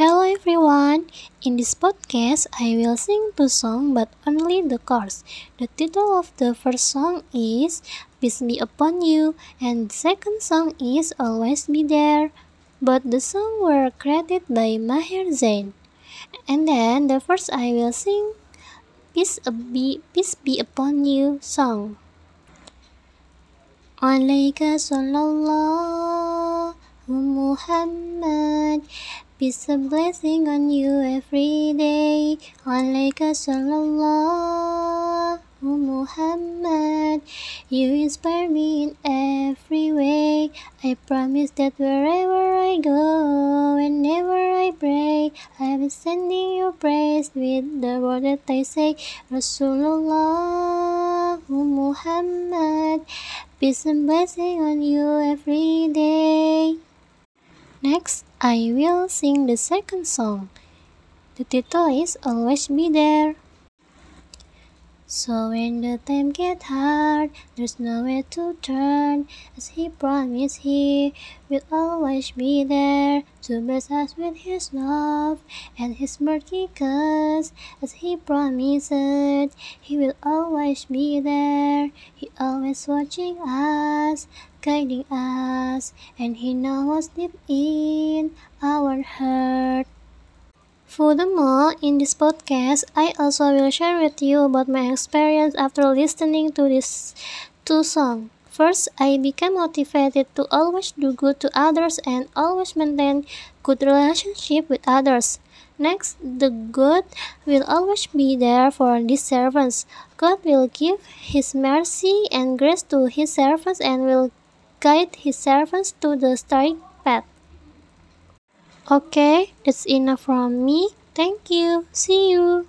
Hello everyone! In this podcast, I will sing two songs but only the chorus. The title of the first song is Peace Be Upon You and the second song is Always Be There. Both the songs were created by Maher Zain. And then the first I will sing Peace Be, Peace Be Upon You song. عليك صلى الله Muhammad Peace and blessing on you every day. Alaika sallallahu Muhammad. You inspire me in every way. I promise that wherever I go, whenever I pray, I will sending you praise with the word that I say. Rasulullah Muhammad. Peace and blessing on you every day. Next, I will sing the second song. The title is Always Be There. So when the time get hard, there's nowhere to turn. As he promised, he will always be there to bless us with his love and his mercy. Cause as he promised, he will always be there. He always watching us, guiding us, and he knows deep in our heart. Furthermore, in this podcast, I also will share with you about my experience after listening to these two songs. First, I became motivated to always do good to others and always maintain good relationship with others. Next, the God will always be there for these servants. God will give His mercy and grace to His servants and will guide His servants to the straight path. Okay, that's enough from me. Thank you. See you.